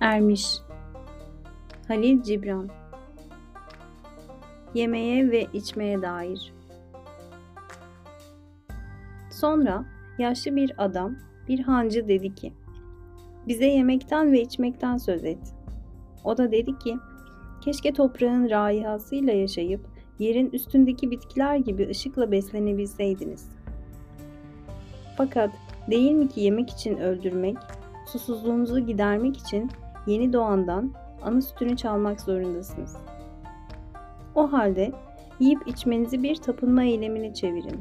Ermiş Halil Cibran Yemeye ve içmeye dair Sonra yaşlı bir adam, bir hancı dedi ki, bize yemekten ve içmekten söz et. O da dedi ki, keşke toprağın raihasıyla yaşayıp yerin üstündeki bitkiler gibi ışıkla beslenebilseydiniz. Fakat değil mi ki yemek için öldürmek, susuzluğunuzu gidermek için yeni doğandan anı sütünü çalmak zorundasınız. O halde yiyip içmenizi bir tapınma eylemine çevirin.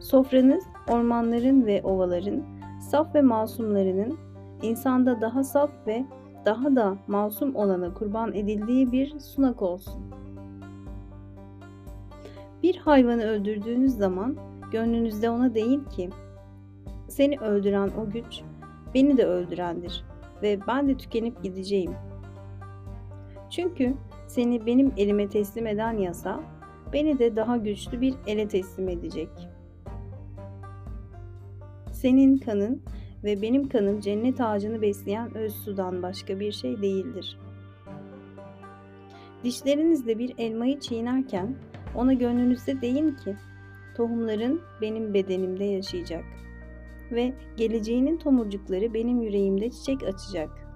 Sofranız ormanların ve ovaların, saf ve masumlarının insanda daha saf ve daha da masum olana kurban edildiği bir sunak olsun. Bir hayvanı öldürdüğünüz zaman gönlünüzde ona değil ki, seni öldüren o güç beni de öldürendir ve ben de tükenip gideceğim. Çünkü seni benim elime teslim eden yasa, beni de daha güçlü bir ele teslim edecek. Senin kanın ve benim kanım cennet ağacını besleyen öz sudan başka bir şey değildir. Dişlerinizle bir elmayı çiğnerken ona gönlünüzde deyin ki, tohumların benim bedenimde yaşayacak ve geleceğinin tomurcukları benim yüreğimde çiçek açacak.''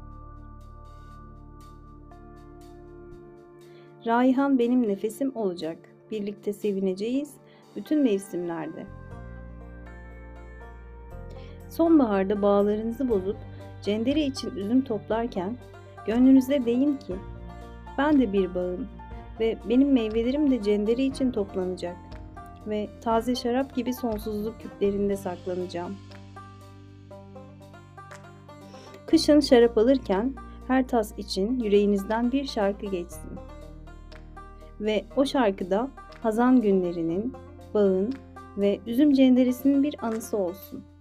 Raihan benim nefesim olacak. Birlikte sevineceğiz bütün mevsimlerde. Sonbaharda bağlarınızı bozup cendere için üzüm toplarken gönlünüzde deyin ki ben de bir bağım ve benim meyvelerim de cendere için toplanacak ve taze şarap gibi sonsuzluk küplerinde saklanacağım. Kışın şarap alırken her tas için yüreğinizden bir şarkı geçsin ve o şarkıda Hazan günlerinin, bağın ve üzüm cenderesinin bir anısı olsun.''